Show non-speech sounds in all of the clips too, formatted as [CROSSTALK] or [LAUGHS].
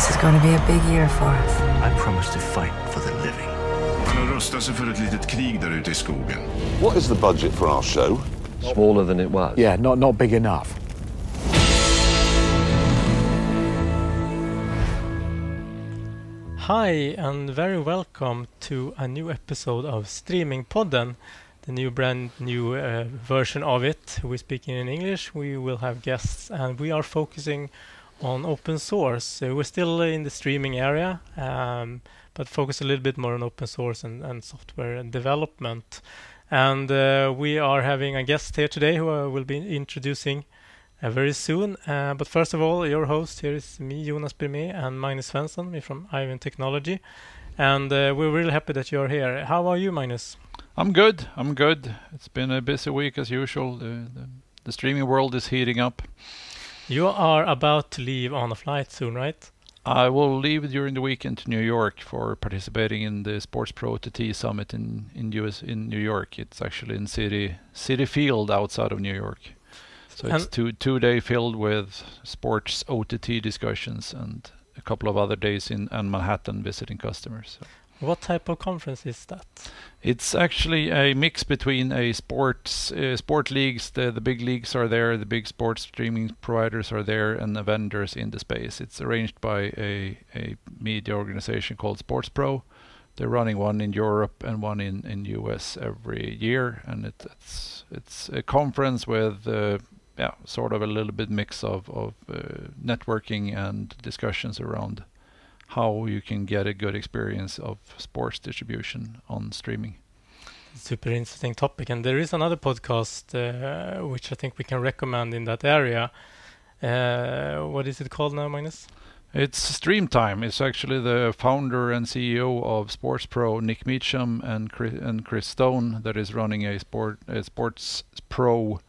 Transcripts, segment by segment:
This is going to be a big year for us. I promise to fight for the living. Han har rustat sig för ett litet krig där ute i skogen. What is the budget for our show? Smaller than it was. Yeah, not, not big enough. Hi, and very welcome to a new episode of Streaming Podden, the new brand new uh, version of it. We're speaking in English, we will have guests, and we are focusing on open source. So we're still in the streaming area, um, but focus a little bit more on open source and, and software development. And uh, we are having a guest here today who I will be introducing uh, very soon. Uh, but first of all, your host here is me, Jonas Birmé, and Magnus Svensson, me from Eyevinn Technology. And uh, we're really happy that you're here. How are you, Magnus? I'm good. I'm good. It's been a busy week as usual. The, the, the streaming world is heating up. You are about to leave on a flight soon, right? I will leave during the weekend to New York for participating in the Sports Pro OTT Summit in in US in New York. It's actually in City Citi Field outside of New York. So it's two two day filled with sports OTT discussions and a couple of other days in, in Manhattan visiting customers. So What type of conference is that? it's actually a mix between a sports uh, sport leagues. The the big leagues are there. The big sports streaming providers are there, and the vendors in the space. It's arranged by a a media organization called Sports Pro. They're running one in Europe and one in in US every year, and it, it's it's a conference with. Uh, yeah, sort of a little bit mix of of uh, networking and discussions around how you can get a good experience of sports distribution on streaming. Super interesting topic. And there is another podcast uh, which I think we can recommend in that area. Uh, what is it called now, Magnus? It's Stream Time. It's actually the founder and CEO of Sports Pro, Nick Meacham, and Chris, and Chris Stone, that is running a sport a Sports Pro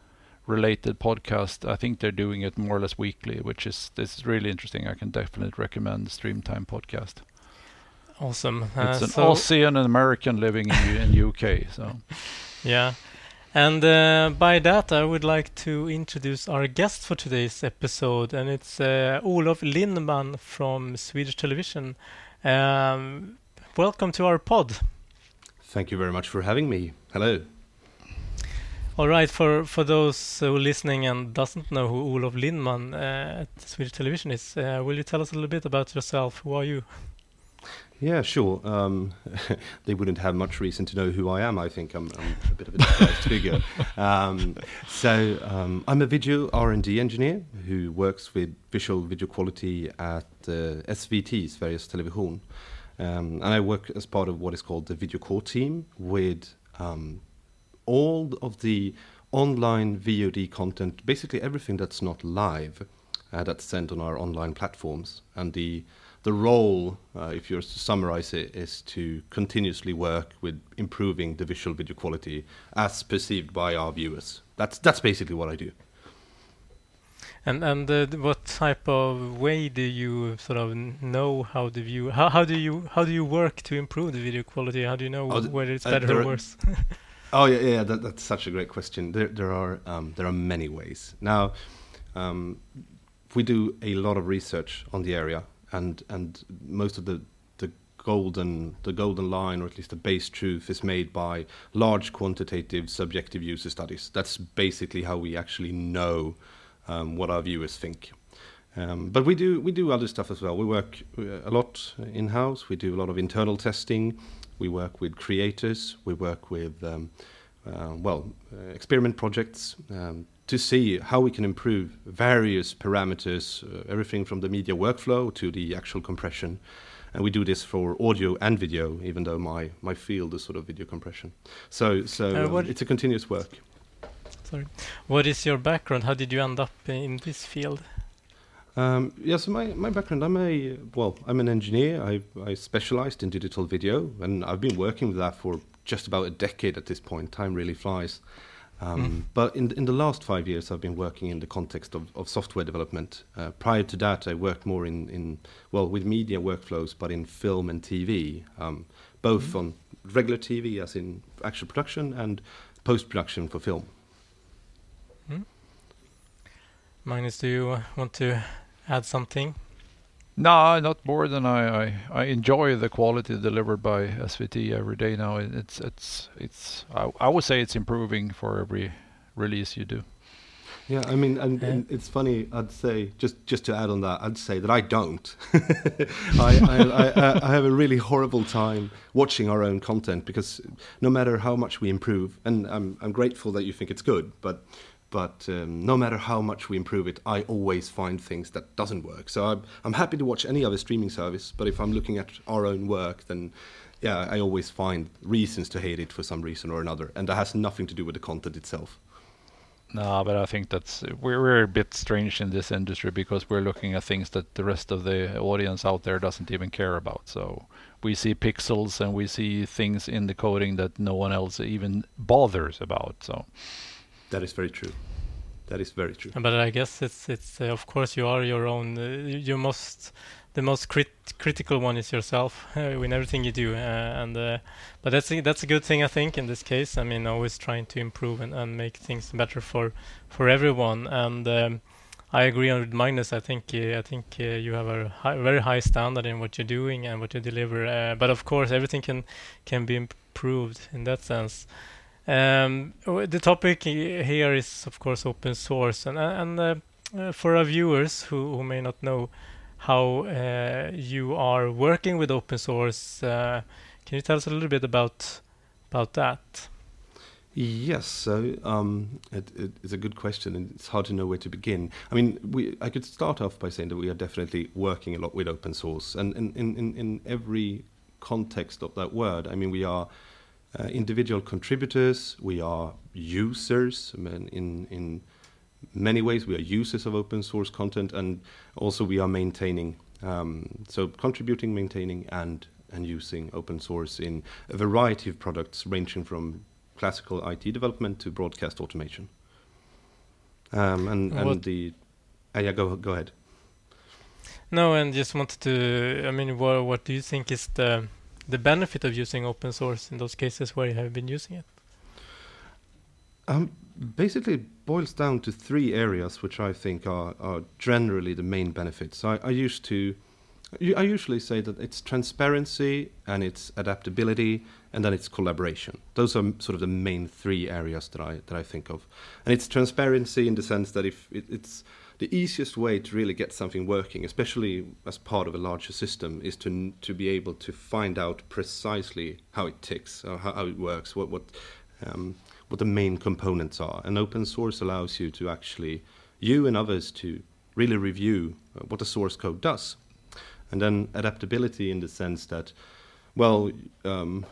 related podcast. I think they're doing it more or less weekly, which is this is really interesting. I can definitely recommend the Stream Time podcast. Awesome. It's Uh, an so- Aussie and an American living in in [LAUGHS] UK. So Yeah. And uh, by that, I would like to introduce our guest for today's episode, and it's uh, Olof Lindman from Swedish Television. Um, welcome to our pod. Thank you very much for having me. Hello. All right, for for those who are listening and doesn't know who Olof Lindman uh, at Swedish Television is, uh, will you tell us a little bit about yourself? Who are you? Yeah, sure. Um, [LAUGHS] they wouldn't have much reason to know who I am. I think I'm, I'm a bit of a disguised [LAUGHS] figure. Um, so um, I'm a video R&D engineer who works with visual video quality at uh, SVT's Sveriges Television, um, and I work as part of what is called the video core team with um, all of the online VOD content, basically everything that's not live, uh, that's sent on our online platforms. And the the role, uh, if you're to summarize it, is to continuously work with improving the visual video quality as perceived by our viewers. That's that's basically what I do. And and uh, what type of way do you sort of know how the view? How how do you how do you work to improve the video quality? How do you know Oh, th- whether it's uh, better or worse? [LAUGHS] Oh yeah, yeah, that, that's such a great question. There, there are um, there are many ways. Now, um, we do a lot of research on the area, and and most of the the golden the golden line, or at least the base truth, is made by large quantitative subjective user studies. That's basically how we actually know um, what our viewers think. Um, but we do we do other stuff as well. We work uh, a lot in house. We do a lot of internal testing. We work with creators. We work with um, uh, well uh, experiment projects um, to see how we can improve various parameters, uh, everything from the media workflow to the actual compression. And we do this for audio and video, even though my, my field is sort of video compression. So so Uh, um, it's a continuous work. Sorry. What is your background? How did you end up in this field? Um, yeah, so my, my background, I'm a, well, I'm an engineer. I, I specialized in digital video, and I've been working with that for just about a decade at this point. Time really flies. Um, Mm. But in, in the last five years, I've been working in the context of, of software development. Uh, prior to that, I worked more in, in, well, with media workflows, but in film and TV, um, both on regular TV, as in actual production, and post production for film. Magnus, do you want to add something? No, not more than I, I, I enjoy the quality delivered by SVT every day now. It's it's it's I, I would say it's improving for every release you do. Yeah, I mean, and, and it's funny. I'd say just just to add on that, I'd say that I don't. [LAUGHS] I, I, I, I have a really horrible time watching our own content because no matter how much we improve, and I'm I'm grateful that you think it's good, but but um, no matter how much we improve it, I always find things that doesn't work. So I'm I'm happy to watch any other streaming service, but if I'm looking at our own work, then yeah, I always find reasons to hate it for some reason or another, and that has nothing to do with the content itself. No, but I think that's we're we're a bit strange in this industry because we're looking at things that the rest of the audience out there doesn't even care about. So we see pixels and we see things in the coding that no one else even bothers about. So That is very true. That is very true. But I guess it's it's uh, of course you are your own. Uh, you most the most crit- critical one is yourself [LAUGHS] uh, in everything you do, uh, and uh, but that's a, that's a good thing I think in this case. I mean, always trying to improve and, and make things better for for everyone. And um, I agree with Magnus. I think I think you have a high, very high standard in what you're doing and what you deliver. But of course, everything can can be improved in that sense. Um, the topic here is, of course, open source, and and uh, uh, for our viewers who, who may not know how uh, you are working with open source, uh, can you tell us a little bit about about that? Yes, so um, it, it, it's a good question, and it's hard to know where to begin. I mean, we, I could start off by saying that we are definitely working a lot with open source, and in, in, in every context of that word, I mean, we are uh, individual contributors, we are users. I mean, in in many ways, we are users of open source content, and also we are maintaining, um, so contributing, maintaining, and and using open source in a variety of products, ranging from classical IT development to broadcast automation. Um, and What- and the uh, yeah, go go ahead. No, and just wanted to. I mean, what what do you think is the the benefit of using open source in those cases where you have been using it? Um, basically, it boils down to three areas which I think are, are generally the main benefits. I, I used to, I usually say that it's transparency and it's adaptability and then it's collaboration. Those are sort of the main three areas that I that I think of. And it's transparency in the sense that if it, it's the easiest way to really get something working, especially as part of a larger system, is to to be able to find out precisely how it ticks, or how, how it works, what what um, what the main components are. And open source allows you to actually you and others to really review uh, what the source code does, and then adaptability in the sense that, well. Um,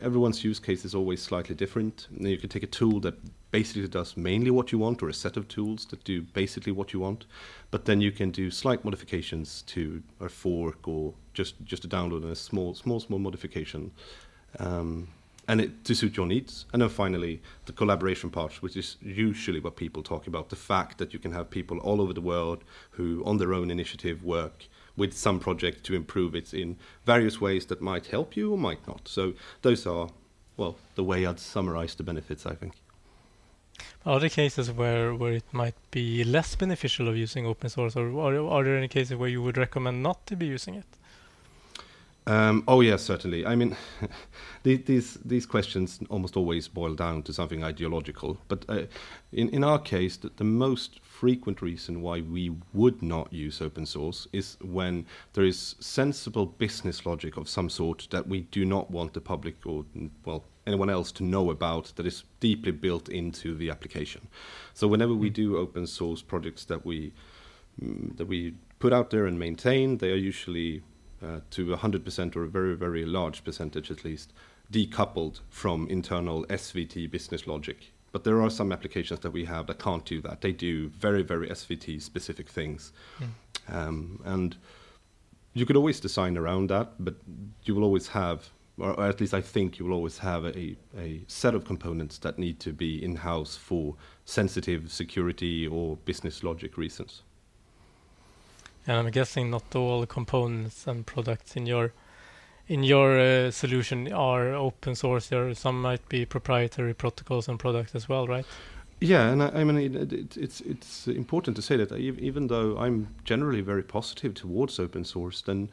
everyone's use case is always slightly different. You can take a tool that basically does mainly what you want, or a set of tools that do basically what you want, but then you can do slight modifications to a fork or just just a download and a small small small modification, um, and it to suit your needs. And then finally, the collaboration part, which is usually what people talk about, the fact that you can have people all over the world who, on their own initiative, work with some project to improve it in various ways that might help you or might not. So those are, well, the way I'd summarize the benefits, I think. Are there cases where, where it might be less beneficial of using open source, or, or are there any cases where you would recommend not to be using it? Um, oh yes, certainly. I mean, [LAUGHS] these these questions almost always boil down to something ideological. But uh, in in our case, the, the most frequent reason why we would not use open source is when there is sensible business logic of some sort that we do not want the public or well anyone else to know about that is deeply built into the application. So whenever we do open source projects that we mm, that we put out there and maintain, they are usually uh, to 100% or a very, very large percentage at least, decoupled from internal SVT business logic. But there are some applications that we have that can't do that. They do very, very SVT specific things. Um, and you could always design around that, but you will always have, or at least I think you will always have a, a set of components that need to be in house for sensitive security or business logic reasons. And I'm guessing not all the components and products in your in your uh, solution are open source. There some might be proprietary protocols and products as well, right? Yeah, and I, I mean it, it, it's it's important to say that even though I'm generally very positive towards open source, then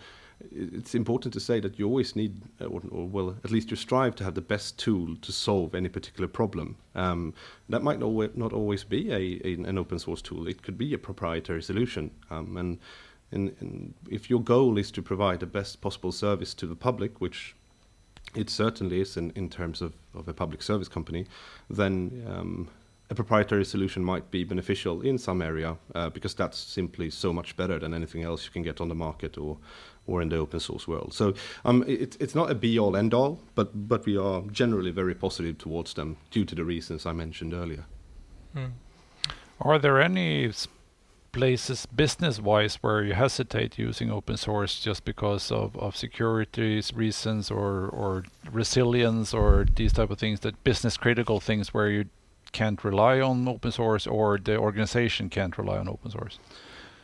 it's important to say that you always need, or, or, well, at least you strive to have the best tool to solve any particular problem. Um, that might not, not always be a, a, an open source tool. It could be a proprietary solution. Um, and, and, and if your goal is to provide the best possible service to the public, which it certainly is in, in terms of, of a public service company, then um, a proprietary solution might be beneficial in some area uh, because that's simply so much better than anything else you can get on the market or or in the open source world. So um, it, it's not a be all end all, but but we are generally very positive towards them due to the reasons I mentioned earlier. Hmm. Are there any places business-wise where you hesitate using open source just because of, of security reasons or, or resilience or these type of things that business critical things where you can't rely on open source or the organization can't rely on open source?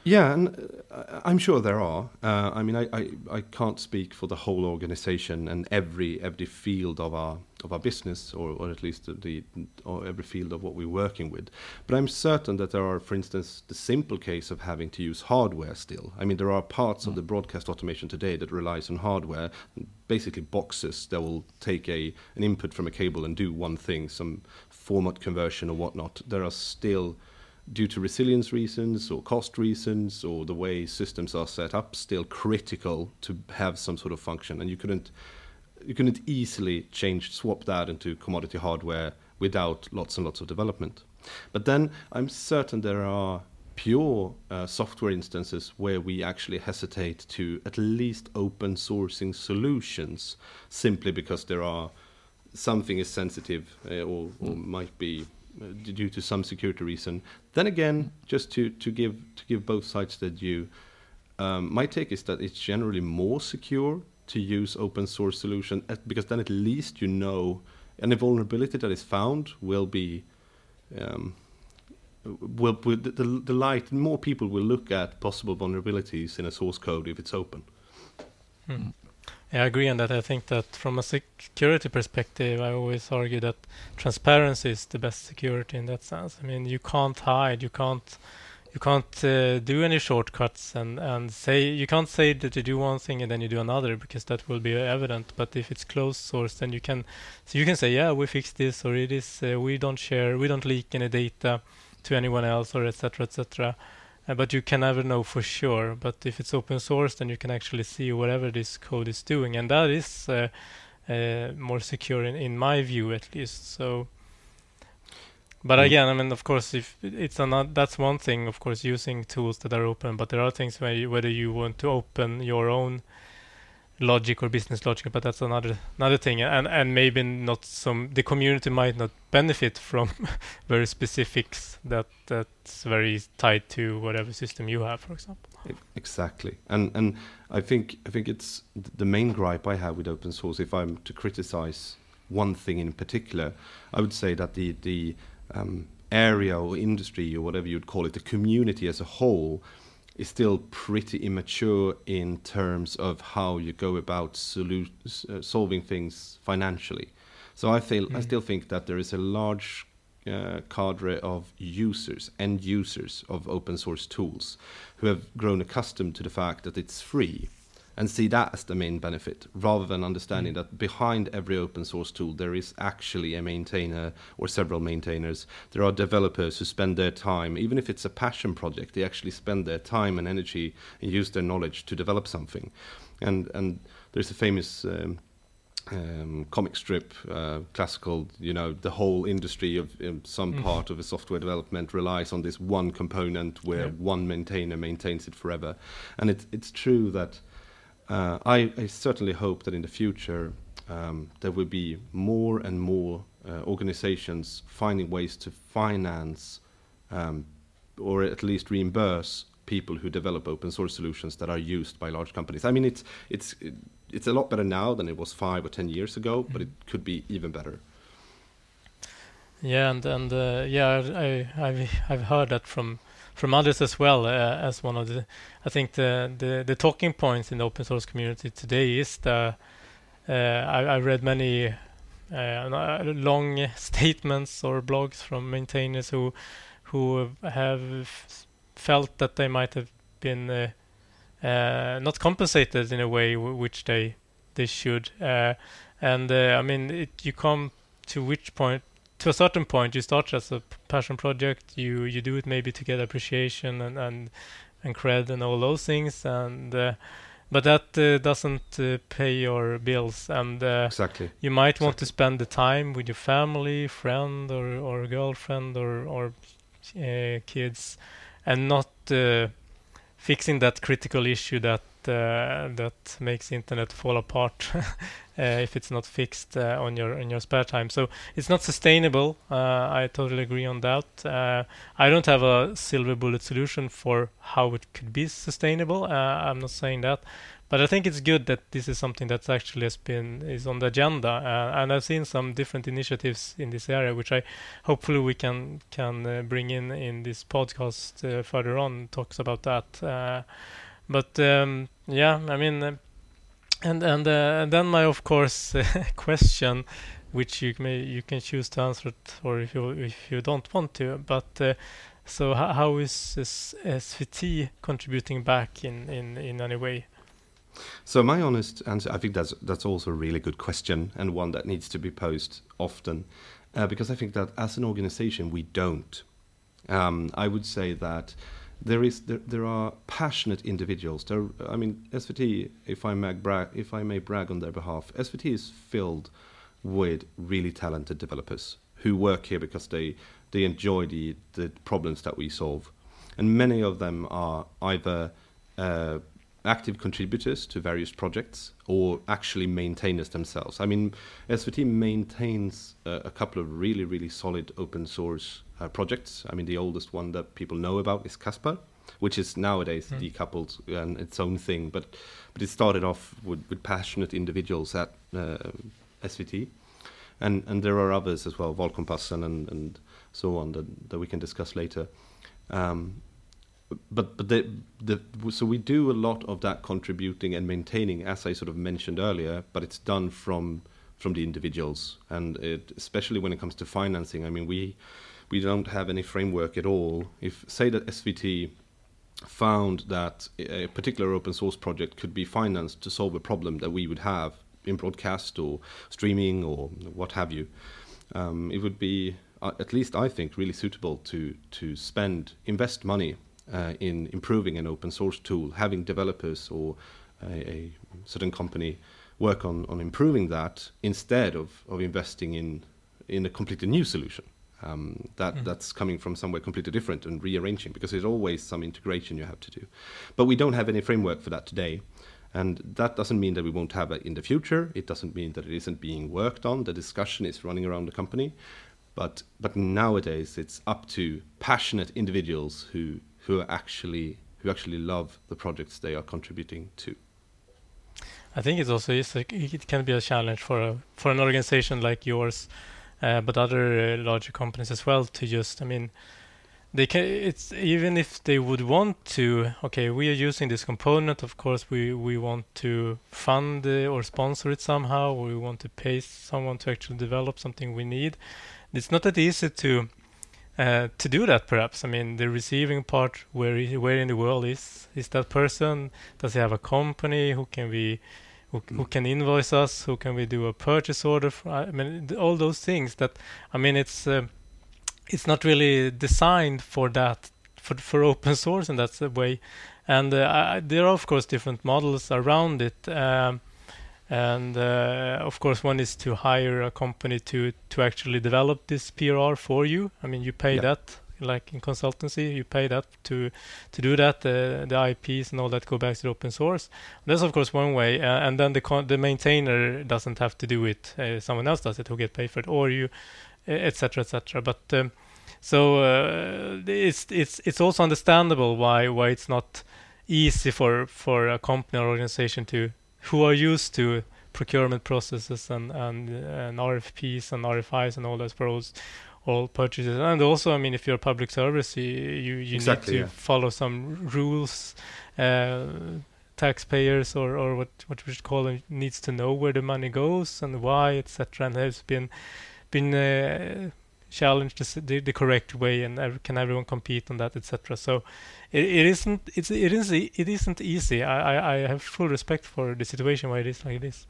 Yeah, and uh, I'm sure there are. Uh, I mean, I, I, I, can't speak for the whole organization and every every field of our of our business, or, or at least the or every field of what we're working with. But I'm certain that there are, for instance, the simple case of having to use hardware still. I mean, there are parts mm. of the broadcast automation today that relies on hardware, basically boxes that will take a an input from a cable and do one thing, some format conversion or whatnot. There are still due to resilience reasons or cost reasons or the way systems are set up, still critical to have some sort of function. And you couldn't you couldn't easily change swap that into commodity hardware without lots and lots of development. But then I'm certain there are pure uh, software instances where we actually hesitate to at least open sourcing solutions simply because there are something is sensitive uh, or, or might be due to some security reason. Then again, just to, to give to give both sides the due, um, my take is that it's generally more secure to use open source solution because then at least you know any vulnerability that is found will be um, will, will the, the light more people will look at possible vulnerabilities in a source code if it's open. Hmm. I agree on that. I think that from a security perspective, I always argue that transparency is the best security in that sense. I mean, you can't hide, you can't, you can't uh, do any shortcuts, and and say you can't say that you do one thing and then you do another because that will be evident. But if it's closed source, then you can, so you can say, yeah, we fixed this, or it is, uh, we don't share, we don't leak any data to anyone else, or etc. etc. Uh, but you can never know for sure. But if it's open source, then you can actually see whatever this code is doing, and that is uh, uh, more secure in, in my view, at least. So, but mm. again, I mean, of course, if it's not that's one thing, of course, using tools that are open. But there are things where you, whether you want to open your own logic or business logic, but that's another another thing. And and maybe not some the community might not benefit from [LAUGHS] very specifics that that's very tied to whatever system you have, for example. Exactly, and and I think I think it's the main gripe I have with open source. If I'm to criticize one thing in particular, I would say that the the um, area or industry or whatever you'd call it, the community as a whole is still pretty immature in terms of how you go about solu- uh, solving things financially. So I feel mm. I still think that there is a large uh, cadre of users, end users of open source tools, who have grown accustomed to the fact that it's free and see that as the main benefit rather than understanding that behind every open source tool there is actually a maintainer or several maintainers there are developers who spend their time even if it's a passion project they actually spend their time and energy and use their knowledge to develop something and and there's a famous um, um, comic strip, uh, classical, you know, the whole industry of some mm. part of a software development relies on this one component where yeah. one maintainer maintains it forever. And it's it's true that uh, I, I, certainly hope that in the future um, there will be more and more uh, organizations finding ways to finance um, or at least reimburse people who develop open source solutions that are used by large companies. I mean, it's it's it's a lot better now than it was five or ten years ago, but it could be even better. Yeah, and and uh, yeah, I I've I've heard that from from others as well uh, as one of the I think the, the the talking points in the open source community today is the uh, I, I read many uh, uh, long [LAUGHS] statements or blogs from maintainers who who have felt that they might have been uh, uh, not compensated in a way which they they should. And I mean, it, you come to which point to a certain point you start as a passion project you you do it maybe to get appreciation and and, and cred and all those things and uh, but that uh, doesn't uh, pay your bills and exactly you might exactly. want to spend the time with your family friend or or girlfriend or or kids and not fixing that critical issue that uh, that makes the internet fall apart [LAUGHS] uh, if it's not fixed uh, on your in your spare time. So it's not sustainable. I totally agree on that. I don't have a silver bullet solution for how it could be sustainable. I'm not saying that, but I think it's good that this is something that actually has been is on the agenda, uh, and I've seen some different initiatives in this area, which I hopefully we can can uh, bring in in this podcast uh, further on. Talks about that, but um, yeah, I mean, uh, and and uh, and then my of course [LAUGHS] question, which you may you can choose to answer it, or if you if you don't want to, but. Uh, so how, is, is SVT contributing back in, in, in any way? So my honest answer, I think that's that's also a really good question and one that needs to be posed often, uh, because I think that as an organization we don't. Um, I would say that there is there, there are passionate individuals. There, I mean, SVT, if I may brag, if I may brag on their behalf, SVT is filled with really talented developers who work here because they they enjoy the the problems that we solve, and many of them are either uh, active contributors to various projects or actually maintainers themselves. I mean, SVT maintains uh, a couple of really really solid open source uh, projects. I mean, the oldest one that people know about is Caspar, which is nowadays mm. decoupled and its own thing. But but it started off with, with passionate individuals at uh, SVT, and and there are others as well, Valkompassen and and so on that that we can discuss later. Um, but but the, the so we do a lot of that contributing and maintaining, as I sort of mentioned earlier. But it's done from from the individuals, and it, especially when it comes to financing. I mean, we we don't have any framework at all. If say that SVT found that a particular open source project could be financed to solve a problem that we would have in broadcast or streaming or what have you, um, it would be uh, at least I think really suitable to to spend invest money uh, in improving an open source tool, having developers or a, a certain company work on, on improving that instead of, of investing in in a completely new solution um, that mm. that's coming from somewhere completely different and rearranging because there's always some integration you have to do. But we don't have any framework for that today. And that doesn't mean that we won't have it in the future. It doesn't mean that it isn't being worked on. The discussion is running around the company. But, but nowadays, it's up to passionate individuals who, who, are actually, who actually love the projects they are contributing to. I think it's also it can be a challenge for a, for an organization like yours but other uh, larger companies as well to just, I mean, they can. It's even if they would want to. Okay, we are using this component. Of course, we we want to fund or sponsor it somehow. we want to pay someone to actually develop something we need. It's not that easy to. Uh, to do that, perhaps. I mean, the receiving part, where where in the world is is that person? Does he have a company? Who can we who, who can invoice us, who can we do a purchase order for? I mean, all those things that, I mean, it's uh, it's not really designed for that, for for open [LAUGHS] source in that way, and uh, I, there are of course different models around it. Um, and uh, of course, one is to hire a company to to actually develop this PRR for you. I mean, you pay yeah. that like in consultancy, you pay that to to do that. Uh, the IPs and all that go back to the open source. That's of course one way, uh, and then the con- the maintainer doesn't have to do it. Uh, someone else does it who get paid for it, or you, etc., etc. But um, so uh, it's it's it's also understandable why why it's not easy for for a company or organization to who are used to procurement processes and and, and RFPs and RFIs and all those pros all purchases. And also, I mean, if you're a public service, you you, you exactly, need to yeah. follow some rules uh, taxpayers or, or what what we should call them needs to know where the money goes and why, etc. And has been been uh, challenged the, the, correct way, and ev- can everyone compete on that, etc. So it, it isn't it's it is it isn't easy. I, I I have full respect for the situation why it is like this.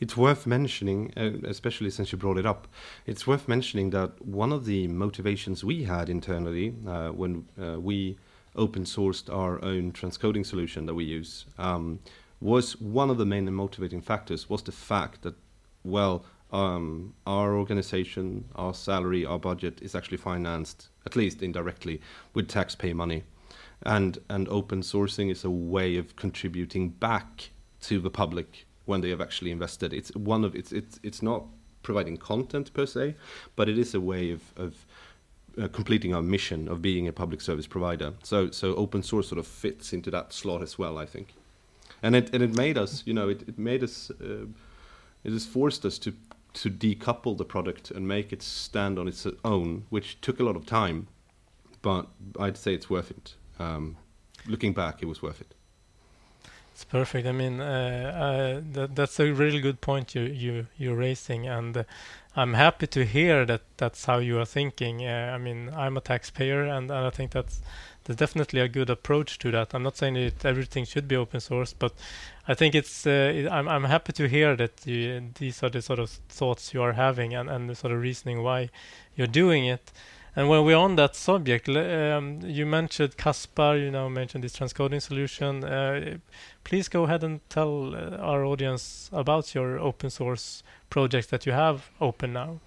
It's worth mentioning, uh, especially since you brought it up, it's worth mentioning that one of the motivations we had internally uh, when uh, we open sourced our own transcoding solution that we use um, was one of the main motivating factors was the fact that, well, um, our organization, our salary, our budget is actually financed, at least indirectly, with taxpayer money. And, and open sourcing is a way of contributing back to the public when they have actually invested. It's one of it's it's it's not providing content per se, but it is a way of of uh, completing our mission of being a public service provider. So so open source sort of fits into that slot as well, I think. And it and it made us, you know, it, it made us, uh, it has forced us to to decouple the product and make it stand on its own, which took a lot of time, but I'd say it's worth it. Um, looking back, it was worth it. It's perfect. I mean, uh, uh, that, that's a really good point you you you're raising, and I'm happy to hear that that's how you are thinking. Uh, I mean, I'm a taxpayer, and, and I think that's there's definitely a good approach to that. I'm not saying that everything should be open source, but I think it's. Uh, it, I'm I'm happy to hear that you, these are the sort of thoughts you are having, and and the sort of reasoning why you're doing it. And when we're on that subject, um, you mentioned Caspar, you now mentioned this transcoding solution. Uh, please go ahead and tell uh, our audience about your open source projects that you have open now.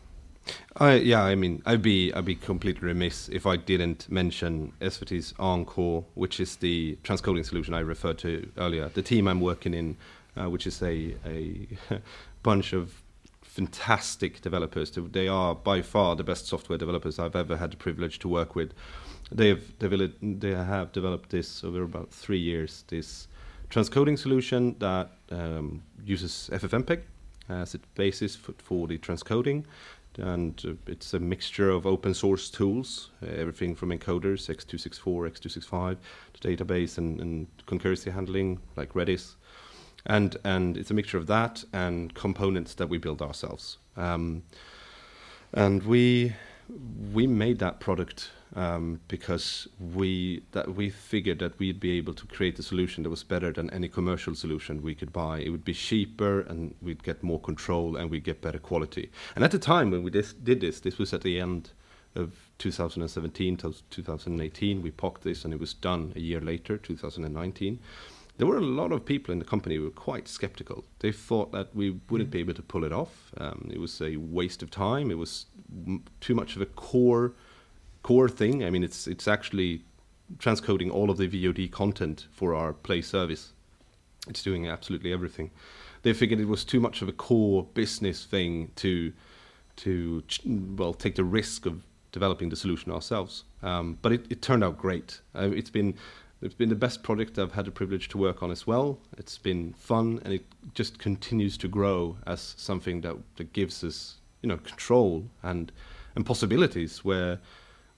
I, yeah, I mean, I'd be I'd be completely remiss if I didn't mention SVT's Encore, which is the transcoding solution I referred to earlier. The team I'm working in, uh, which is a a [LAUGHS] bunch of fantastic developers. They are by far the best software developers I've ever had the privilege to work with. They have developed they have developed this over about three years. This transcoding solution that um, uses FFmpeg as its basis for, for the transcoding, and uh, it's a mixture of open source tools, uh, everything from encoders x264, x265 to database and, and concurrency handling like Redis and and it's a mixture of that and components that we build ourselves. Um, and we we made that product um, because we that we figured that we'd be able to create a solution that was better than any commercial solution we could buy. It would be cheaper, and we'd get more control, and we'd get better quality. And at the time when we dis- did this, this was at the end of 2017 to 2018. We POCed this, and it was done a year later, 2019 there were a lot of people in the company who were quite skeptical. They thought that we wouldn't mm. be able to pull it off. Um, it was a waste of time. It was m- too much of a core core thing. I mean, it's it's actually transcoding all of the VOD content for our Play service. It's doing absolutely everything. They figured it was too much of a core business thing to to well take the risk of developing the solution ourselves. Um, but it, it, turned out great. Uh, it's been it's been the best project I've had the privilege to work on as well. It's been fun, and it just continues to grow as something that, that gives us, you know, control and and possibilities. Where,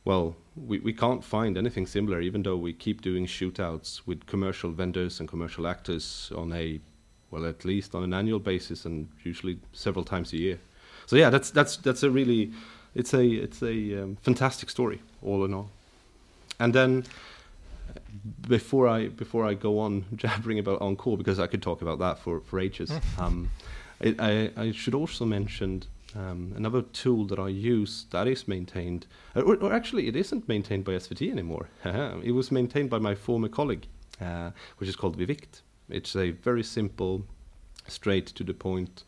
well, we, we can't find anything similar, even though we keep doing shootouts with commercial vendors and commercial actors on a, well, at least on an annual basis, and usually several times a year. So yeah, that's that's that's a really, it's a it's a um, fantastic story all in all. And then before I before I go on [LAUGHS] jabbering about Encore because I could talk about that for for ages. [LAUGHS] um, it, I, I should also mention um, another tool that I use that is maintained, or, or, actually it isn't maintained by SVT anymore. [LAUGHS] it was maintained by my former colleague, uh, which is called Vivict. It's a very simple, straight to the point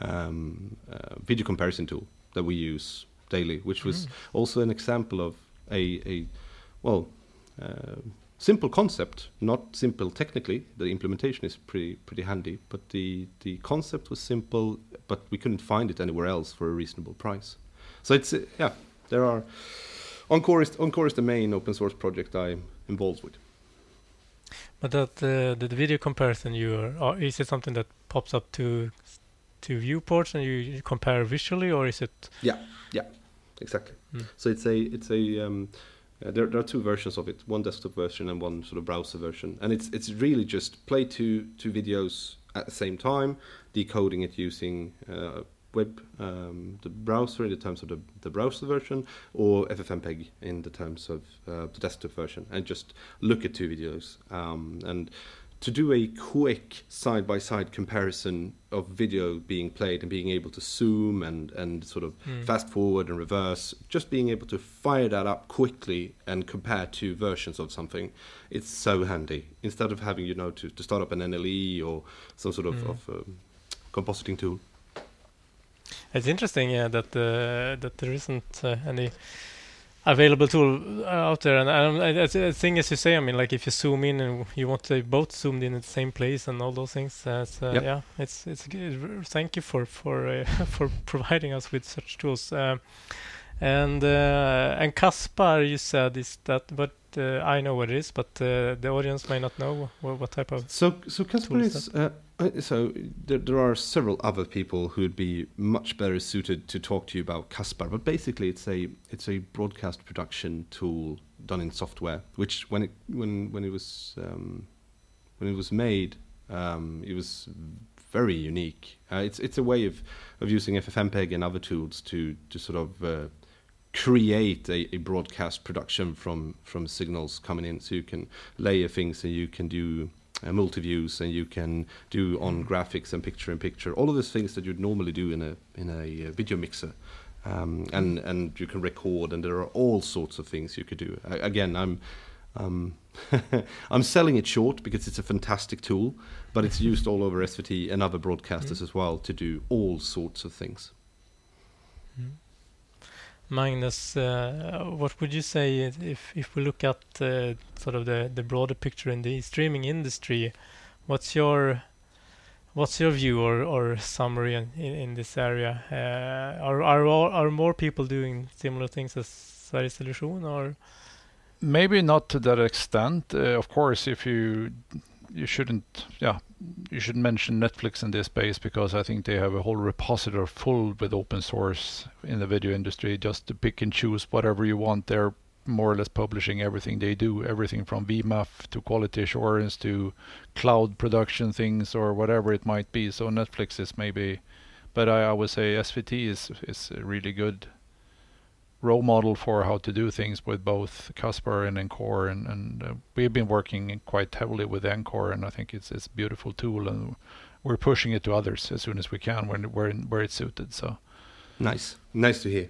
um, uh, video comparison tool that we use daily, which was mm. also an example of a, a well. Uh, simple concept, not simple technically. The implementation is pretty pretty handy, but the the concept was simple, but we couldn't find it anywhere else for a reasonable price. So it's uh, yeah, there are Encore is Encore is the main open source project I'm involved with. But that uh, the video comparison, you are, is it something that pops up to to viewports and you, you compare visually, or is it? Yeah, yeah, exactly. Mm. So it's a it's a um, Uh, there, there are two versions of it: one desktop version and one sort of browser version. And it's it's really just play two two videos at the same time, decoding it using uh, web um, the browser in the terms of the, the browser version, or FFmpeg in the terms of uh, the desktop version, and just look at two videos um, and to do a quick side by side comparison of video being played and being able to zoom and, and sort of Mm. fast forward and reverse, just being able to fire that up quickly and compare two versions of something, it's so handy. Instead of having, you know, to, to start up an NLE or some sort of, Mm. of um, compositing tool. It's interesting, yeah, that uh, that there isn't uh, any available tool uh, out there. And um, I, I, the thing as you say, I mean, like if you zoom in and you want to both zoomed in at the same place and all those things, uh, it's, uh, Yep. yeah, it's it's good. Thank you for for uh, [LAUGHS] for providing us with such tools. Um, and uh, and Caspar, you said is that, but uh, I know what it is, but uh, the audience may not know what, what type of. So, so Caspar is. Uh, uh, so there, there are several other people who'd be much better suited to talk to you about Caspar, but basically it's a it's a broadcast production tool done in software. Which when it when when it was um, when it was made, um, it was very unique. Uh, it's it's a way of of using FFmpeg and other tools to to sort of uh, create a, a broadcast production from from signals coming in, so you can layer things and you can do uh, multi-views and you can do on graphics and picture in picture. All of those things that you'd normally do in a in a uh, video mixer. Um, and and you can record and there are all sorts of things you could do. I, again i'm um, [LAUGHS] I'm selling it short because it's a fantastic tool, but it's used all over SVT and other broadcasters as well to do all sorts of things. Magnus, uh, what would you say if if we look at uh, sort of the the broader picture in the streaming industry? What's your what's your view or, or summary in, in, in this area? Uh, are are all, are more people doing similar things as Sveriges Television or? Maybe not to that extent. Uh, of course, if you you shouldn't, yeah, you should mention Netflix in this space because I think they have a whole repository full with open source in the video industry, just to pick and choose whatever you want. They're more or less publishing everything they do, everything from VMAF to quality assurance to cloud production things or whatever it might be. So Netflix is maybe, but I, I would say SVT is is really good role model for how to do things with both Caspar and Encore, and, and uh, we've been working quite heavily with Encore, and I think it's it's a beautiful tool, and we're pushing it to others as soon as we can when where where it's suited. So Nice, nice to hear.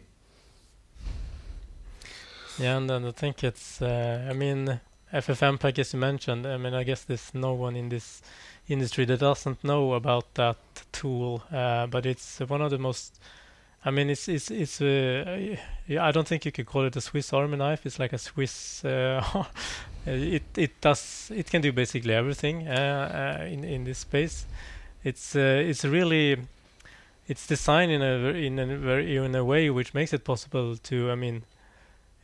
Yeah, and then I think it's. Uh, I mean, FFmpeg, as you mentioned. I mean, I guess there's no one in this industry that doesn't know about that tool. Uh, but it's one of the most. I mean, it's it's it's. Uh, yeah, I don't think you could call it a Swiss Army knife. It's like a Swiss. Uh, [LAUGHS] it it does. It can do basically everything uh, uh, in in this space. It's uh, it's really. It's designed in a in a very in a way which makes it possible to. I mean,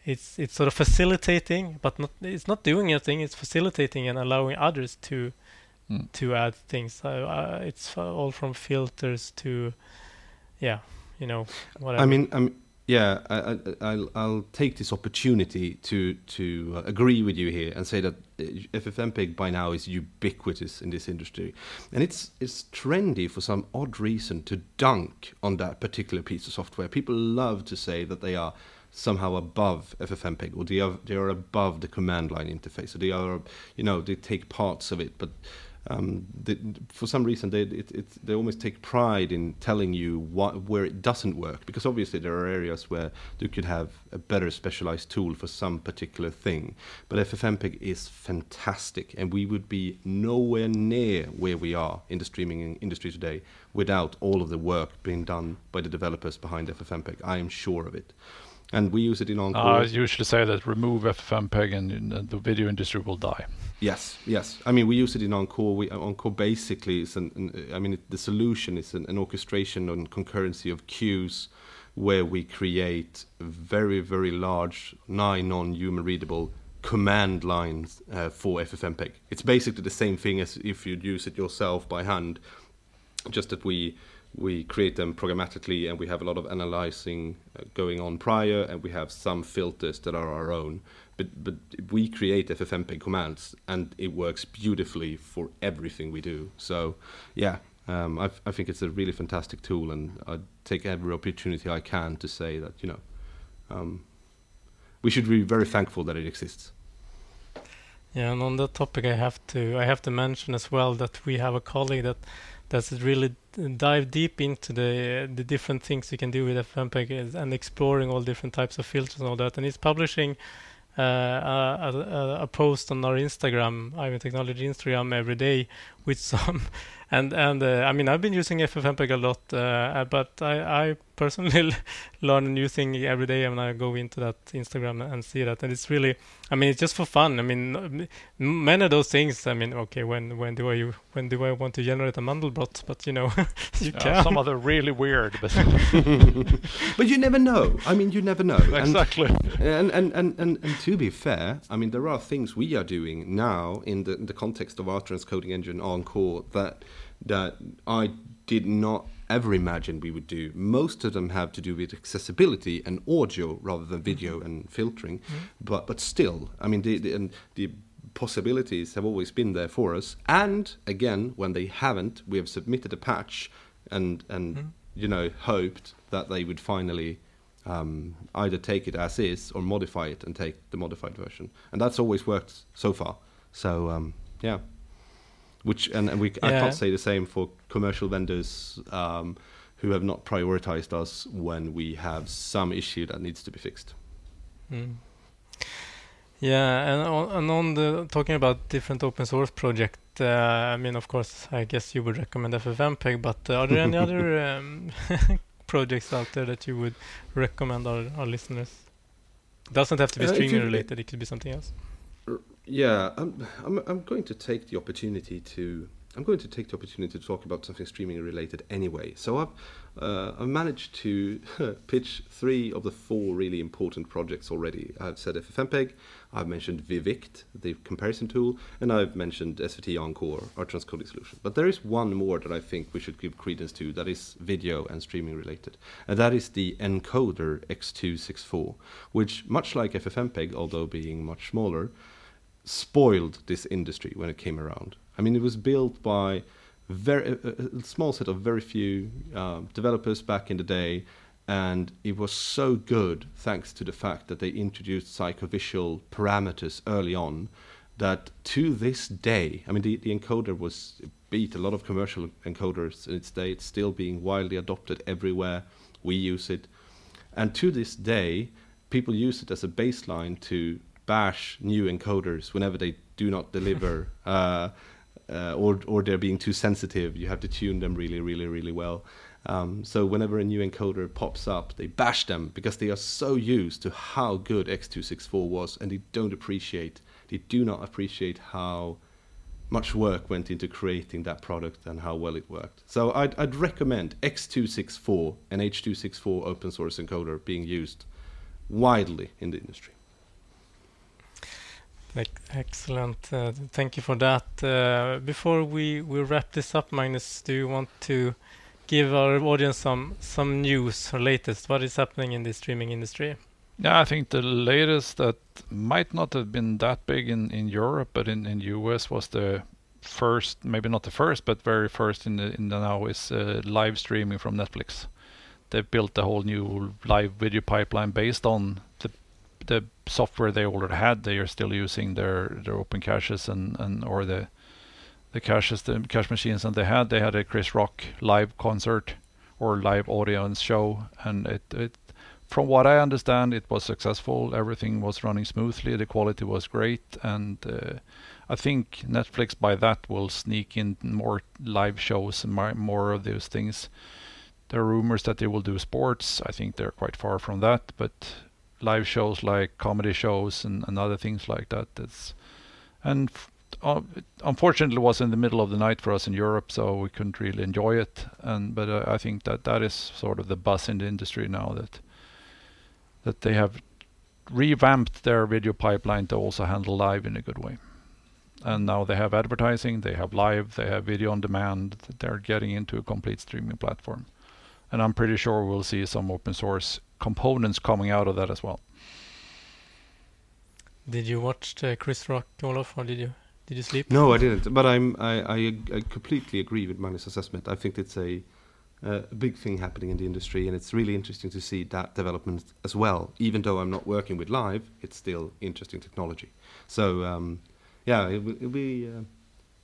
it's it's sort of facilitating, but not it's not doing anything. It's facilitating and allowing others to Mm. to add things. Uh, uh, it's uh, all from filters to, yeah, you know, whatever. I mean, um, yeah, I, I, I'll, I'll take this opportunity to to uh, agree with you here and say that uh, FFmpeg by now is ubiquitous in this industry, and it's it's trendy for some odd reason to dunk on that particular piece of software. People love to say that they are somehow above FFmpeg or they are they are above the command line interface. So they are, you know, they take parts of it, but um, they, for some reason they it, it, they almost take pride in telling you what, where it doesn't work because obviously there are areas where you could have a better specialized tool for some particular thing. But FFmpeg is fantastic and we would be nowhere near where we are in the streaming industry today without all of the work being done by the developers behind FFmpeg I am sure of it. And we use it in Encore. I usually say that remove FFmpeg and uh, the video industry will die. Yes, yes. I mean, we use it in Encore. We, Encore basically is an, an I mean, it, the solution is an, an orchestration and concurrency of queues where we create very, very large, nigh non-human readable command lines uh, for FFmpeg. It's basically the same thing as if you'd use it yourself by hand, just that we we create them programmatically, and we have a lot of analyzing uh, going on prior, and we have some filters that are our own. But but we create FFmpeg commands, and it works beautifully for everything we do. So yeah, um, I, I think it's a really fantastic tool, and I take every opportunity I can to say that you know um, we should be very thankful that it exists. Yeah, and on that topic, I have to I have to mention as well that we have a colleague that that's really dive deep into the the different things you can do with FFmpeg and exploring all different types of filters and all that. And he's publishing uh, Uh, a, a, a, post on our Instagram, Eyevinn Technology Instagram, every day with some [LAUGHS] and and uh, I mean I've been using FFmpeg a lot, uh, but I, I personally [LAUGHS] learn a new thing every day when I go into that Instagram and see that, and it's really, I mean, it's just for fun. I mean, many of those things. I mean, okay, when when do I when do I want to generate a Mandelbrot? But you know, [LAUGHS] you yeah, can. Some of them really weird, but but you never know. I mean, you never know. exactly. And and, and and and to be fair, I mean, there are things we are doing now in the in the context of our transcoding engine Encore that that I did not ever imagine we would do. Most of them have to do with accessibility and audio rather than video mm-hmm. and filtering. Mm-hmm. But but still, I mean, the, the, and the possibilities have always been there for us. And again, when they haven't, we have submitted a patch and and mm-hmm. you know hoped that they would finally. Um, either take it as is or modify it and take the modified version, and that's always worked so far. So um, yeah which and, and we yeah. I can't say the same for commercial vendors um, who have not prioritized us when we have some issue that needs to be fixed. Mm. Yeah, and on, and on the talking about different open source project, uh, I mean, of course, I guess you would recommend FFmpeg, but uh, are there any other [LAUGHS] um, [LAUGHS] projects out there that you would recommend our, our listeners? It doesn't have to be uh, streaming related; it could be something else. Yeah, I'm, I'm, I'm going to take the opportunity to I'm going to take the opportunity to talk about something streaming related anyway. So I've uh, I've managed to [LAUGHS] pitch three of the four really important projects already. I've said FFmpeg, I've mentioned Vivict, the comparison tool, and I've mentioned SVT Encore, our transcoding solution. But there is one more that I think we should give credence to that is video and streaming related, and that is the Encoder X264, which much like FFmpeg, although being much smaller spoiled this industry when it came around. I mean, it was built by very a, small set of very few uh, developers back in the day, and it was so good thanks to the fact that they introduced psychovisual parameters early on that to this day, I mean, the, the encoder was beat a lot of commercial encoders in its day. It's still being widely adopted everywhere. We use it, and to this day, people use it as a baseline to bash new encoders whenever they do not deliver [LAUGHS] uh, uh, or or they're being too sensitive. You have to tune them really, really, really well. Um, so whenever a new encoder pops up, they bash them because they are so used to how good X264 was, and they don't appreciate, they do not appreciate how much work went into creating that product and how well it worked. So I'd, I'd recommend X264 and H264 open source encoder being used widely in the industry. Excellent. Uh, thank you for that. Uh, before we, we wrap this up, Magnus, do you want to give our audience some some news or latest? What is happening in the streaming industry? Yeah, I think the latest that might not have been that big in, in Europe, but in, in US was the first, maybe not the first, but very first in the in the now is uh, live streaming from Netflix. They've built a whole new live video pipeline based on the software they already had, they are still using their their open caches and and or the the caches the cache machines and they had. They had a Chris Rock live concert or live audience show and it it from what I understand it was successful. Everything was running smoothly. The quality was great. And uh, I think Netflix by that will sneak in more live shows and more of those things. There are rumors that they will do sports. I think they're quite far from that but live shows like comedy shows and, and other things like that. It's and uh, it unfortunately was in the middle of the night for us in Europe, so we couldn't really enjoy it. And but uh, I think that that is sort of the buzz in the industry now that that they have revamped their video pipeline to also handle live in a good way. and now they have advertising, they have live, they have video on demand. They're getting into a complete streaming platform, and I'm pretty sure we'll see some open source components coming out of that as well. Did you watch uh, Chris Rock, Olof, or did you did you sleep? No, I didn't. But I'm I, I, I completely agree with Magnus' assessment. I think it's a uh, a big thing happening in the industry, and it's really interesting to see that development as well. Even though I'm not working with live, it's still interesting technology. So um, yeah, it will it'll be uh,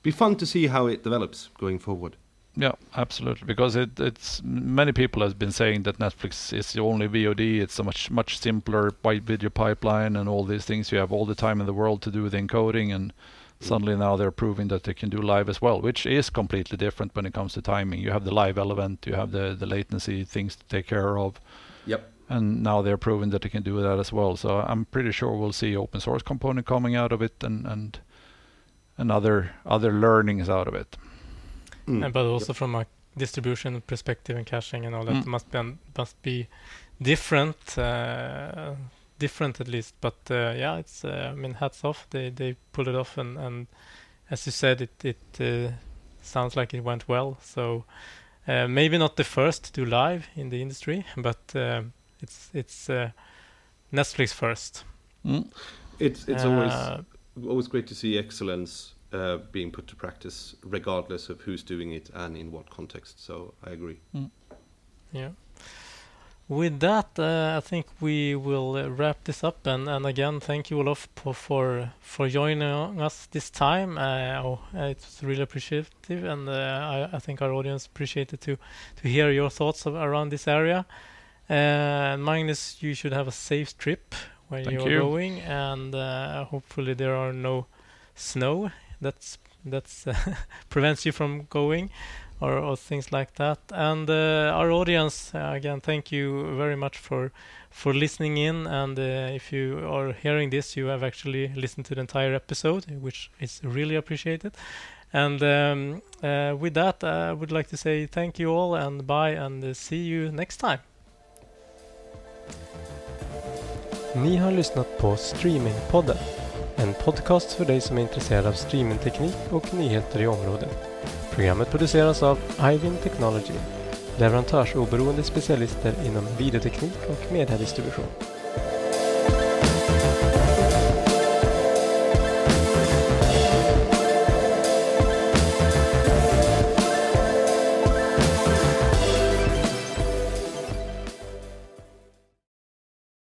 be fun to see how it develops going forward. Yeah, absolutely. Because it, it's many people have been saying that Netflix is the only VOD. It's a much much simpler video pipeline and all these things. You have all the time in the world to do the encoding, and suddenly now they're proving that they can do live as well, which is completely different when it comes to timing. You have the live element, you have the the latency things to take care of, Yep. and now they're proving that they can do that as well. So I'm pretty sure we'll see open source component coming out of it and and and other other learnings out of it. Mm. But also from a distribution perspective and caching and all that Mm. must be must be different, uh, different at least. But uh, yeah, it's uh, I mean hats off. They they pulled it off and and as you said, it it uh, sounds like it went well. So uh, maybe not the first to do live in the industry, but um it's it's uh, Netflix first. Mm. It's it's always always great to see excellence uh, being put to practice, regardless of who's doing it and in what context. So I agree. Yeah. With that, uh, I think we will uh, wrap this up. And, and again, thank you, Olof, for for, for joining us this time. Uh, oh, it was really appreciative, and uh, I, I think our audience appreciated to to hear your thoughts of, around this area. Uh, Magnus, you should have a safe trip when you're you. going, and uh, hopefully there are no snow that's that's [LAUGHS] prevents you from going or, or things like that. And uh, our audience, uh, again, thank you very much for for listening in. And uh, if you are hearing this, you have actually listened to the entire episode, which is really appreciated. And um, uh, with that, I would like to say thank you all and bye, and uh, see you next time. Ni har lyssnat på Streamingpodden. En podcast för dig som är intresserad av streamingteknik och nyheter i området. Programmet produceras av Ivin Technology, leverantörsoberoende specialister inom videoteknik och mediedistribution.